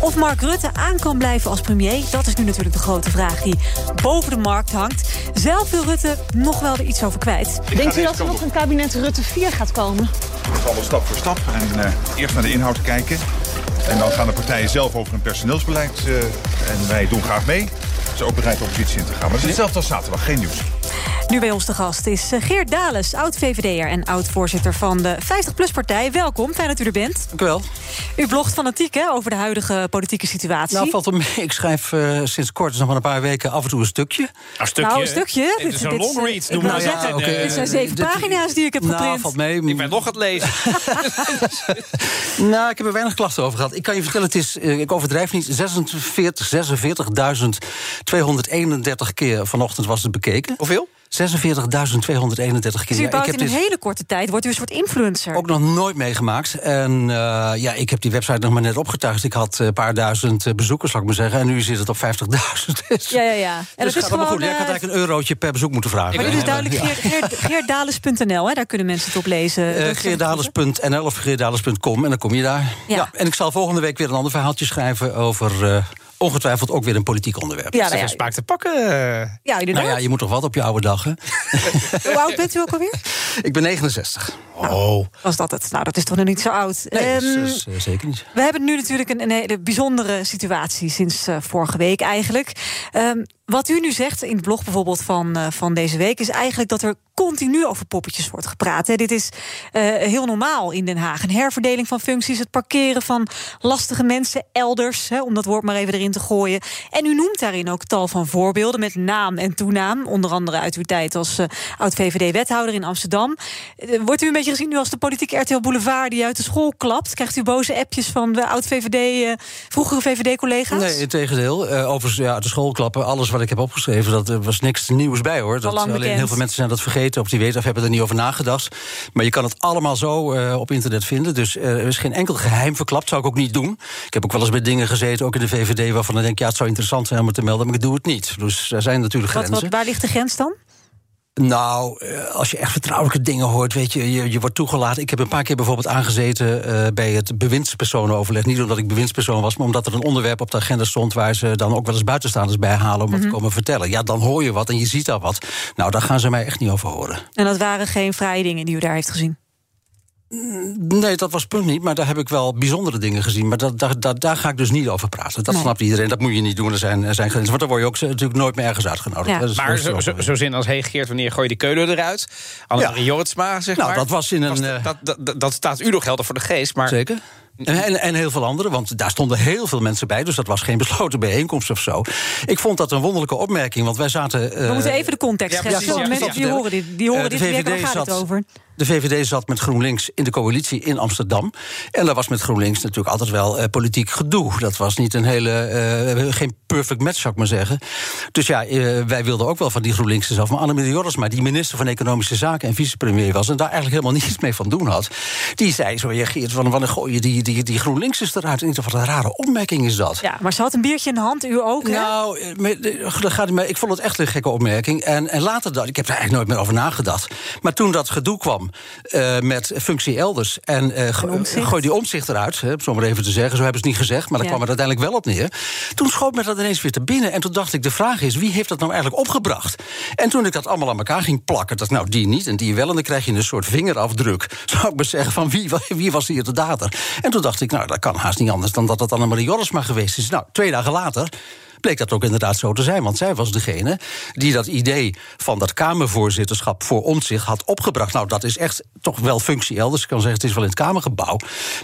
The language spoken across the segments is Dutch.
Of Mark Rutte aan kan blijven als premier, dat is nu natuurlijk de grote vraag die boven de markt hangt. Zelf wil Rutte nog wel er iets over kwijt. Denkt u dat er nog een kabinet Rutte 4 gaat komen? We gaan stap voor stap en uh, eerst naar de inhoud kijken. En dan gaan de partijen zelf over hun personeelsbeleid. Uh, en wij doen graag mee. Ze ook bereid oppositie in te gaan. Maar het is hetzelfde als zaterdag, geen nieuws. Nu bij ons de gast is eh, Geert Dales, oud-VVD'er en oud-voorzitter van de 50PLUS-partij. Welkom, fijn dat u er bent. Dank u wel. U blogt fanatiek hè, over de huidige politieke situatie. Nou, valt er mee. Ik schrijf uh, sinds kort, dus nog maar een paar weken, af en toe een stukje. Een stukje? Nou, een stukje. Dit is een long read. Noem nou, ja, okay. Dit zijn zeven dit, pagina's die ik heb nou, geprint. valt mee. Ik ben nog het lezen. nou, ik heb er weinig klachten over gehad. Ik kan je vertellen, het is, uh, ik overdrijf niet, 46, 46.231 keer vanochtend was het bekeken. Hoeveel? 46.231 keer. Dus u bouwt in een hele korte tijd, wordt u een soort influencer. Ook nog nooit meegemaakt. En uh, ja, ik heb die website nog maar net opgetuigd. Ik had een paar duizend bezoekers, zal ik maar zeggen. En nu zit het op 50.000. Dus, ja, ja, ja. En dus dat is gewoon, goed. Uh, ik had eigenlijk een eurotje per bezoek moeten vragen. Maar dit is duidelijk ja. geerdales.nl, daar kunnen mensen het op lezen. Uh, geerdales.nl of geerdales.com en dan kom je daar. Ja. ja. En ik zal volgende week weer een ander verhaaltje schrijven over ongetwijfeld ook weer een politiek onderwerp. Ja, nou ja. smaak te pakken. Ja, nou ja, je moet toch wat op je oude dag, hè? Hoe oud bent u ook alweer? Ik ben 69. Oh. Was dat het? Nou, dat is toch nog niet zo oud. Nee, um, is, uh, zeker niet. We hebben nu natuurlijk een, een hele bijzondere situatie sinds uh, vorige week eigenlijk. Um, wat u nu zegt in het blog bijvoorbeeld van, uh, van deze week... is eigenlijk dat er continu over poppetjes wordt gepraat. Hè. Dit is uh, heel normaal in Den Haag. Een herverdeling van functies, het parkeren van lastige mensen elders... Hè, om dat woord maar even erin te gooien. En u noemt daarin ook tal van voorbeelden met naam en toenaam. Onder andere uit uw tijd als uh, oud-VVD-wethouder in Amsterdam. wordt u een beetje gezien nu als de politieke RTL Boulevard... die uit de school klapt? Krijgt u boze appjes van de oud-VVD, vroegere VVD-collega's? Nee, in tegendeel. overigens, ja, de school klappen, alles wat ik heb opgeschreven, dat er was niks nieuws bij hoor. Dat, alleen bekend. heel veel mensen zijn dat vergeten, of die weten of hebben er niet over nagedacht. Maar je kan het allemaal zo uh, op internet vinden. Dus uh, er is geen enkel geheim verklapt. Zou ik ook niet doen. Ik heb ook wel eens bij dingen gezeten, ook in de VVD, waarvan dan denk ik, ja, het zou interessant zijn om het te melden, maar ik doe het niet. Dus er zijn natuurlijk wat, grenzen. Wat, waar ligt de grens dan? Nou, als je echt vertrouwelijke dingen hoort, weet je, je, je wordt toegelaten. Ik heb een paar keer bijvoorbeeld aangezeten uh, bij het bewindspersonenoverleg. Niet omdat ik bewindspersoon was, maar omdat er een onderwerp op de agenda stond waar ze dan ook wel eens buitenstaanders bij halen om mm -hmm. wat te komen vertellen. Ja, dan hoor je wat en je ziet daar wat. Nou, daar gaan ze mij echt niet over horen. En dat waren geen vrije dingen die u daar heeft gezien? Nee, dat was het punt niet. Maar daar heb ik wel bijzondere dingen gezien. Maar dat, daar, daar, daar ga ik dus niet over praten. Dat nee. snapt iedereen. Dat moet je niet doen. Er zijn, er zijn grenzen. Want dan word je ook natuurlijk nooit meer ergens uitgenodigd. Ja. Maar zo, zo, zo, zin als hey Geert, wanneer gooi je de keulen eruit? Annemarie ja. Jortsma, zeg nou, maar. dat was in een... Was, dat, dat, dat, staat u nog helder voor de geest. Maar Zeker. En, en, en, heel veel anderen, want daar stonden heel veel mensen bij... dus dat was geen besloten bijeenkomst of zo. Ik vond dat een wonderlijke opmerking, want wij zaten... Uh, We moeten even de context schetsen. Ja, ja, mensen die horen dit, die horen uh, dit waar gaat zat, het over? De VVD zat met GroenLinks in de coalitie in Amsterdam. En daar was met GroenLinks natuurlijk altijd wel uh, politiek gedoe. Dat was niet een hele, uh, geen perfect match, zou ik maar zeggen. Dus ja, uh, wij wilden ook wel van die GroenLinks zelf. Maar Annemarie Jorritsma, die minister van Economische Zaken en vicepremier was... en daar eigenlijk helemaal niets mee van doen had... die zei zo, reageert van, wanneer gooi je die, die, die GroenLinks is eruit? En ik dacht, wat een rare opmerking is dat. Ja, maar ze had een biertje in de hand, u ook, hè? Nou, ik vond het echt een gekke opmerking. En, en later, dat, ik heb er eigenlijk nooit meer over nagedacht. Maar toen dat gedoe kwam... Uh, met functie elders. En uh, gooi die omzicht eruit, hè, om maar even te zeggen. Zo hebben ze het niet gezegd, maar daar ja. kwam het uiteindelijk wel op neer. Toen schoot me dat ineens weer te binnen. En toen dacht ik, de vraag is, wie heeft dat nou eigenlijk opgebracht? En toen ik dat allemaal aan elkaar ging plakken... dacht nou, die niet en die wel. En dan krijg je een soort vingerafdruk, zou ik maar zeggen... van wie, wie was hier de dader? En toen dacht ik, nou, dat kan haast niet anders... dan dat het Annemarie Jorrisma geweest is. Nou, twee dagen later bleek dat ook inderdaad zo te zijn. Want zij was degene die dat idee van dat Kamervoorzitterschap voor omzicht had opgebracht. Nou, dat is echt toch wel functie elders. Ik kan zeggen, het is wel in het Kamergebouw.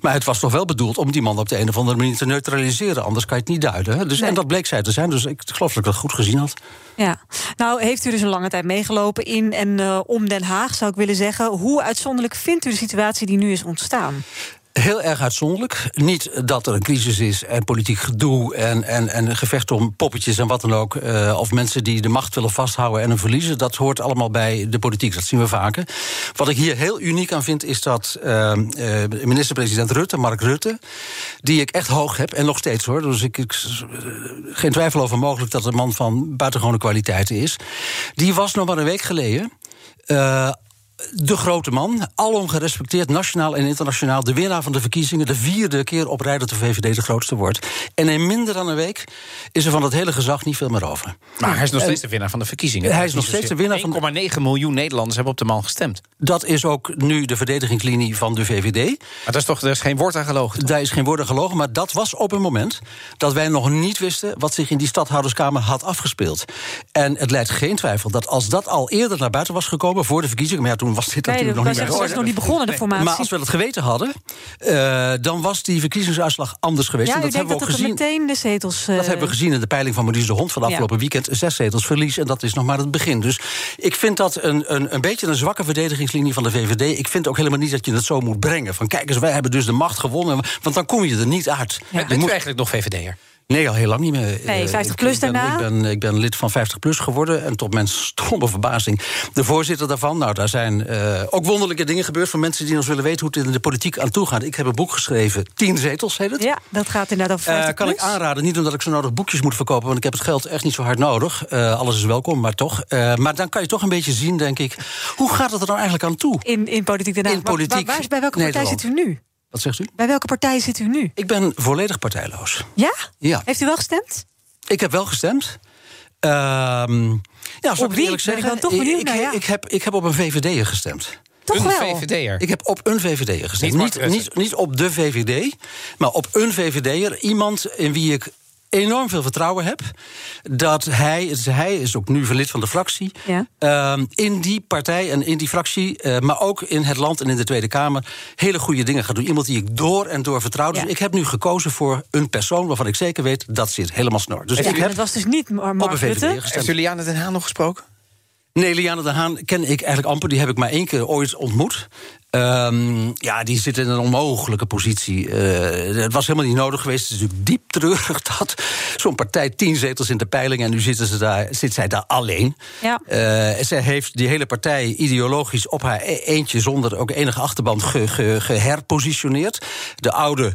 Maar het was toch wel bedoeld om die man op de een of andere manier te neutraliseren. Anders kan je het niet duiden. Hè? Dus, nee. En dat bleek zij te zijn. Dus ik geloof dat ik dat goed gezien had. Ja, nou heeft u dus een lange tijd meegelopen in en uh, om Den Haag, zou ik willen zeggen. Hoe uitzonderlijk vindt u de situatie die nu is ontstaan? Heel erg uitzonderlijk. Niet dat er een crisis is en politiek gedoe en, en, en gevecht om poppetjes en wat dan ook. Uh, of mensen die de macht willen vasthouden en hem verliezen. Dat hoort allemaal bij de politiek. Dat zien we vaker. Wat ik hier heel uniek aan vind, is dat uh, minister-president Rutte, Mark Rutte, die ik echt hoog heb en nog steeds hoor. Dus ik, ik geen twijfel over mogelijk dat een man van buitengewone kwaliteiten is. Die was nog maar een week geleden. De grote man, alom gerespecteerd, nationaal en internationaal. De winnaar van de verkiezingen, de vierde keer op rij dat de VVD de grootste wordt. En in minder dan een week is er van dat hele gezag niet veel meer over. Maar hij is nog steeds de winnaar van de verkiezingen. Hij is nog steeds de winnaar van. 1,9 miljoen Nederlanders hebben op de man gestemd. Dat is ook nu de verdedigingslinie van de VVD. Maar dat is toch er is geen woord aan gelogen? Daar is geen woord aan gelogen, maar dat was op een moment dat wij nog niet wisten wat zich in die stadhouderskamer had afgespeeld. En het leidt geen twijfel dat als dat al eerder naar buiten was gekomen voor de verkiezingen, maar ja, toen was dit natuurlijk nog niet was nog niet begonnen, de formatie. Maar als we dat geweten hadden, uh, dan was die verkiezingsuitslag anders geweest. Ja, en dat hebben we ook gezien. meteen de zetels. Uh... Dat hebben we gezien in de peiling van Maurice de Hond van afgelopen ja. weekend. Zes zetels verlies en dat is nog maar het begin. Dus ik vind dat een, een, een beetje een zwakke verdedigingslinie van de VVD. Ik vind ook helemaal niet dat je het zo moet brengen. Van kijk eens, wij hebben dus de macht gewonnen. Want dan kom je er niet uit. Ja. Bent u eigenlijk nog VVD'er? Nee, al heel lang niet meer. Nee, 50 eh, plus ik ben, daarna? Ik ben, ik ben lid van 50 plus geworden. En tot mijn stomme verbazing de voorzitter daarvan. Nou, daar zijn uh, ook wonderlijke dingen gebeurd... voor mensen die ons willen weten hoe het in de politiek aan toe gaat. Ik heb een boek geschreven, 10 zetels heet het. Ja, dat gaat inderdaad over 50 uh, Kan ik aanraden, niet omdat ik zo nodig boekjes moet verkopen... want ik heb het geld echt niet zo hard nodig. Uh, alles is welkom, maar toch. maar dan kan je toch een beetje zien, denk ik... hoe gaat het er nou eigenlijk aan toe? In, in politiek daarna. In politiek waar, waar, bij welke partij zit u nu? Wat zegt u? Bij welke partij zit u nu? Ik ben volledig partijloos. Ja? Ja. Heeft u wel gestemd? Ik heb wel gestemd. Uh, ja, op wie? eerlijk zeggen? Ben ik, dan toch benieuwd ik, naar, ja. ik, heb, ik heb op een VVD'er gestemd. Toch een wel? VVD'er? Ik heb op een VVD'er gestemd. Niet, niet, niet, niet op de VVD, maar op een VVD'er. Iemand in wie ik enorm veel vertrouwen heb dat hij, hij is ook nu verlid van de fractie, ja. uh, in die partij en in die fractie, uh, maar ook in het land en in de Tweede Kamer, hele goede dingen gaat doen. Iemand die ik door en door vertrouw. Dus ik heb nu gekozen voor een persoon waarvan ik zeker weet dat zit helemaal snor. Dus Ja, ik heb het was dus niet Mark Rutte. Liane den Haan nog gesproken? Nee, Liane de Haan ken ik eigenlijk amper. Die heb ik maar één keer ooit ontmoet. Ehm, ja, die zit in een onmogelijke positie. Eh, het was helemaal niet nodig geweest. Het is natuurlijk diep treurig dat zo'n partij tien zetels in de peiling... en nu zitten ze daar, zit zij daar alleen. Ja. Eh, zij heeft die hele partij ideologisch op haar e- eentje... zonder ook enige achterband ge- ge- geherpositioneerd. De oude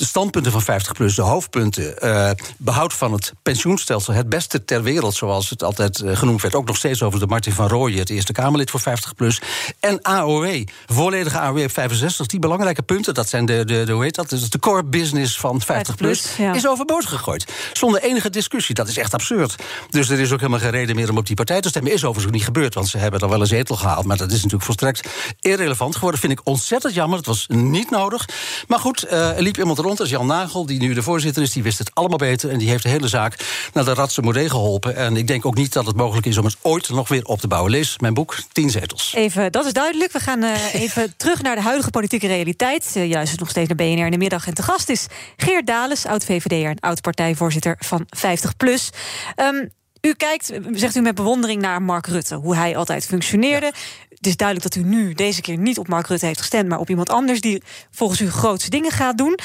de standpunten van 50PLUS, de hoofdpunten... eh, behoud van het pensioenstelsel, het beste ter wereld... zoals het altijd eh, genoemd werd, ook nog steeds over de Martin van Rooyen... het Eerste Kamerlid voor 50PLUS. En AOW, volledige AOW op 65. Die belangrijke punten, dat zijn de, de, de hoe heet dat? De core business van 50PLUS... ja. is overboord gegooid. Zonder enige discussie, dat is echt absurd. Dus er is ook helemaal geen reden meer om op die partij te stemmen. Is overigens ook niet gebeurd, want ze hebben dan wel een zetel gehaald... maar dat is natuurlijk volstrekt irrelevant geworden. Vind ik ontzettend jammer, het was niet nodig. Maar goed, eh, er liep iemand rond als Jan Nagel, die nu de voorzitter is... die wist het allemaal beter en die heeft de hele zaak naar de Radse Modee geholpen. En ik denk ook niet dat het mogelijk is om het ooit nog weer op te bouwen. Lees mijn boek, 10 zetels. Even, dat is duidelijk. We gaan eh, even terug naar de huidige politieke realiteit. Uh, juist nog steeds naar BNR in de middag. En te gast is Geert Dales, oud-VVD'er... en oud-partijvoorzitter van 50PLUS. Um, u kijkt, zegt u met bewondering naar Mark Rutte, hoe hij altijd functioneerde. Het is duidelijk dat u nu deze keer niet op Mark Rutte heeft gestemd, maar op iemand anders die volgens u grootste dingen gaat doen.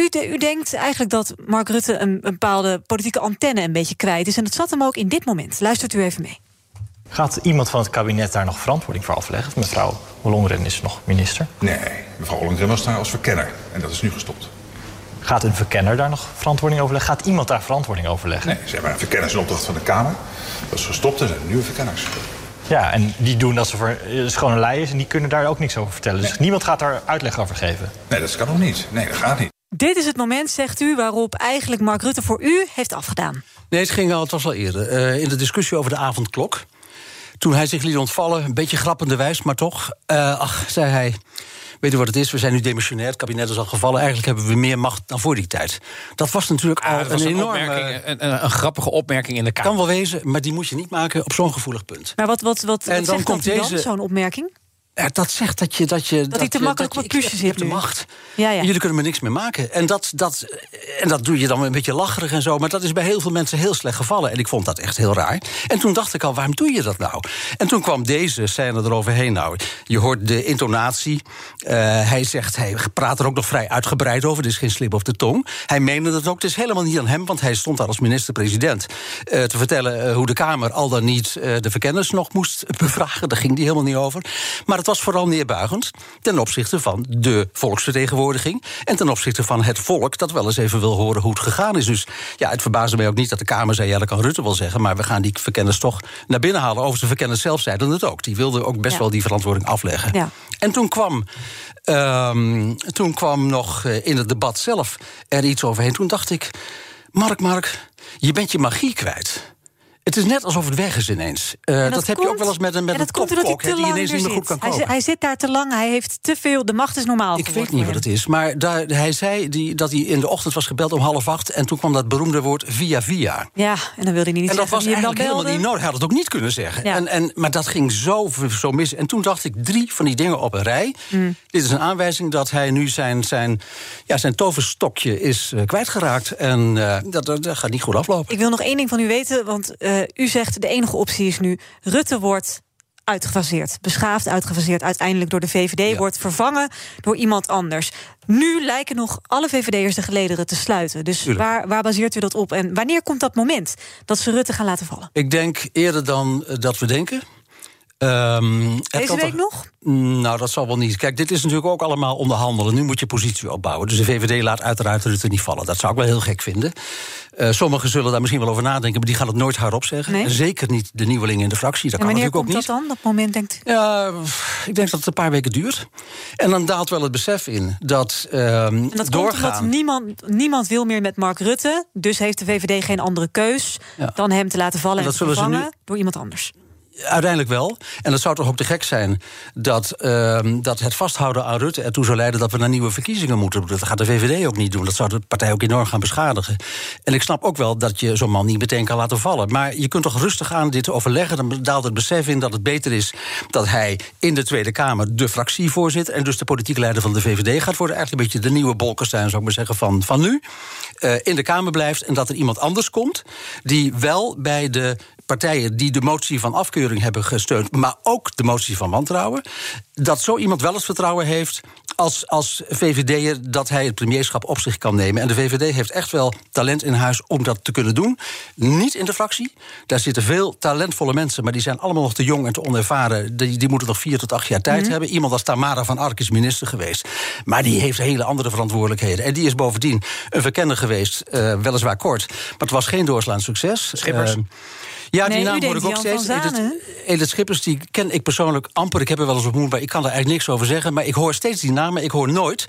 U, de- u denkt eigenlijk dat Mark Rutte een, een bepaalde politieke antenne een beetje kwijt is. En dat zat hem ook in dit moment. Luistert u even mee. Gaat iemand van het kabinet daar nog verantwoording voor afleggen? Mevrouw Ollongren is nog minister. Nee, mevrouw Ollengren was daar als verkenner. En dat is nu gestopt. Gaat een verkenner daar nog verantwoording over leggen? Gaat iemand daar verantwoording over leggen? Nee, ze hebben een verkennersopdracht van de Kamer. Dat is gestopt en er zijn nieuwe verkenners. Ja, en die doen dat ze voor, het is gewoon een lei is en die kunnen daar ook niks over vertellen. Dus niemand gaat daar uitleg over geven. Nee, dat kan nog niet. Nee, dat gaat niet. Dit is het moment, zegt u, waarop eigenlijk Mark Rutte voor u heeft afgedaan. Nee, het, ging al, het was al eerder. Eh, in de discussie over de avondklok. Toen hij zich liet ontvallen, een beetje grappenderwijs, maar toch. eh, ach, zei hij. Weet u wat het is? We zijn nu demissionair, het kabinet is al gevallen. Eigenlijk hebben we meer macht dan voor die tijd. Dat was natuurlijk al Ah, dat was een een, enorme. een, een, een grappige opmerking in de Kamer. Kan wel wezen, maar die moet je niet maken op zo'n gevoelig punt. Maar wat, wat, wat, En wat dan zegt komt dat u dan, deze- zo'n opmerking? Dat zegt dat je... Dat, je, dat, hij te makkelijk op plusje zit Je hebt de macht. Ja, ja. Jullie kunnen me niks meer maken. En dat, dat, en dat doe je dan een beetje lacherig en zo. Maar dat is bij heel veel mensen heel slecht gevallen. En ik vond dat echt heel raar. En toen dacht ik al, waarom doe je dat nou? En toen kwam deze scène eroverheen. Nou, je hoort de intonatie. Uh, hij zegt, hij praat er ook nog vrij uitgebreid over. Er is geen slip op de tong. Hij meende dat ook. Het is helemaal niet aan hem, want hij stond daar als minister-president... Uh, te vertellen uh, hoe de Kamer al dan niet de verkenners nog moest bevragen. Daar ging die helemaal niet over. Maar het was vooral neerbuigend ten opzichte van de volksvertegenwoordiging... en ten opzichte van het volk dat wel eens even wil horen hoe het gegaan is. Dus ja, het verbaasde mij ook niet dat de Kamer zei... ja, dat kan Rutte wel zeggen, maar we gaan die verkenners toch naar binnen halen. Over de verkenners zelf zeiden het ook. Die wilden ook best wel die verantwoording afleggen. Ja. En toen kwam, um, toen kwam nog eh, in het debat zelf er iets overheen. Toen dacht ik, Mark, Mark, je bent je magie kwijt. Het is net alsof het weg is ineens. Uh, dat, heb je ook wel eens met een, met een die ineens niet meer goed kan kopen. Hij, hij, zit daar te lang, hij heeft te veel, de macht is normaal Ik weet niet wat het is, maar daar, hij zei die, dat hij in de ochtend was gebeld om half acht... en toen kwam dat beroemde woord via via. Ja, en dan wilde hij niet en dat was eigenlijk helemaal niet nodig. Hij had het ook niet kunnen zeggen. Ja. En, en, maar dat ging zo, zo mis. En toen dacht ik, drie van die dingen op een rij. Mm. Dit is een aanwijzing dat hij nu zijn, zijn, ja, zijn toverstokje is uh, kwijtgeraakt. En uh, dat, dat, gaat niet goed aflopen. Ik wil nog één ding van u weten, want uh, u zegt... de enige optie is nu Rutte wordt uitgefaseerd. Beschaafd uitgefaseerd. Uiteindelijk door de VVD wordt vervangen door iemand anders. Nu lijken nog alle VVD'ers de gelederen te sluiten. Dus waar, waar baseert u dat op? En wanneer komt dat moment dat ze Rutte gaan laten vallen? Ik denk eerder dan eh, dat we denken. Um, Deze week nog? Nou, dat zal wel niet. Kijk, dit is natuurlijk ook allemaal onderhandelen. Nu moet je positie opbouwen. Dus de VVD laat uiteraard Rutte niet vallen. Dat zou ik wel heel gek vinden. Uh, sommigen zullen daar misschien wel over nadenken, maar die gaan het nooit hardop zeggen. Nee? Zeker niet de nieuwelingen in de fractie. Dat en kan natuurlijk ook niet. dat dan, dat moment, denkt? Ja, ik denk dat het een paar weken duurt. En dan daalt wel het besef in dat uh, en dat doorgaan... komt omdat niemand, niemand wil meer met Mark Rutte. Dus heeft de VVD geen andere keus ja. dan hem te laten vallen en, en vervangen nu... door iemand anders. Uiteindelijk wel. En het zou toch ook te gek zijn dat, uh, dat het vasthouden aan Rutte ertoe zou leiden dat we naar nieuwe verkiezingen moeten. Dat gaat de VVD ook niet doen. Dat zou de partij ook enorm gaan beschadigen. En ik snap ook wel dat je zo'n man niet meteen kan laten vallen. Maar je kunt toch rustig aan dit overleggen. Dan daalt het besef in dat het beter is dat hij in de Tweede Kamer de fractievoorzitter en dus de politieke leider van de VVD gaat worden. Eigenlijk een beetje de nieuwe Bolkestein, zou ik maar zeggen, van, van nu. Uh, in de Kamer blijft en dat er iemand anders komt die wel bij de partijen die de motie van afkeuring hebben gesteund, maar ook de motie van wantrouwen, dat zo iemand wel het vertrouwen heeft als, als VVD'er dat hij het premierschap op zich kan nemen. En de VVD heeft echt wel talent in huis om dat te kunnen doen. Niet in de fractie. Daar zitten veel talentvolle mensen, maar die zijn allemaal nog te jong en te onervaren. Die, die moeten nog vier tot acht jaar tijd mhm. hebben. Iemand als Tamara van Ark is minister geweest. Maar die heeft hele andere verantwoordelijkheden. En die is bovendien een verkenner geweest, uh, weliswaar kort. Maar het was geen doorslaand succes. Schippers. Uh, ja, die naam hoor ik ook steeds. Edith, Schippers, die ken ik persoonlijk amper. Ik heb er wel eens ontmoet, maar ik kan er eigenlijk niks over zeggen. Maar ik hoor steeds die namen. Ik hoor nooit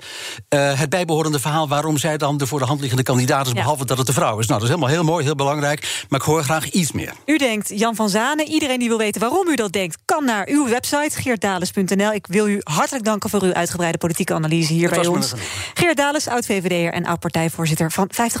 uh, het bijbehorende verhaal... waarom zij dan de voor de hand liggende kandidaat is... behalve dat het de vrouw is. Nou, dat is helemaal heel mooi, heel belangrijk. Maar ik hoor graag iets meer. U denkt Jan van Zanen. Iedereen die wil weten waarom u dat denkt... kan naar uw website, geertdales.nl. Ik wil u hartelijk danken voor uw uitgebreide politieke analyse hier bij ons. Geert Dales, oud-VVD'er en oud-partijvoorzitter van 50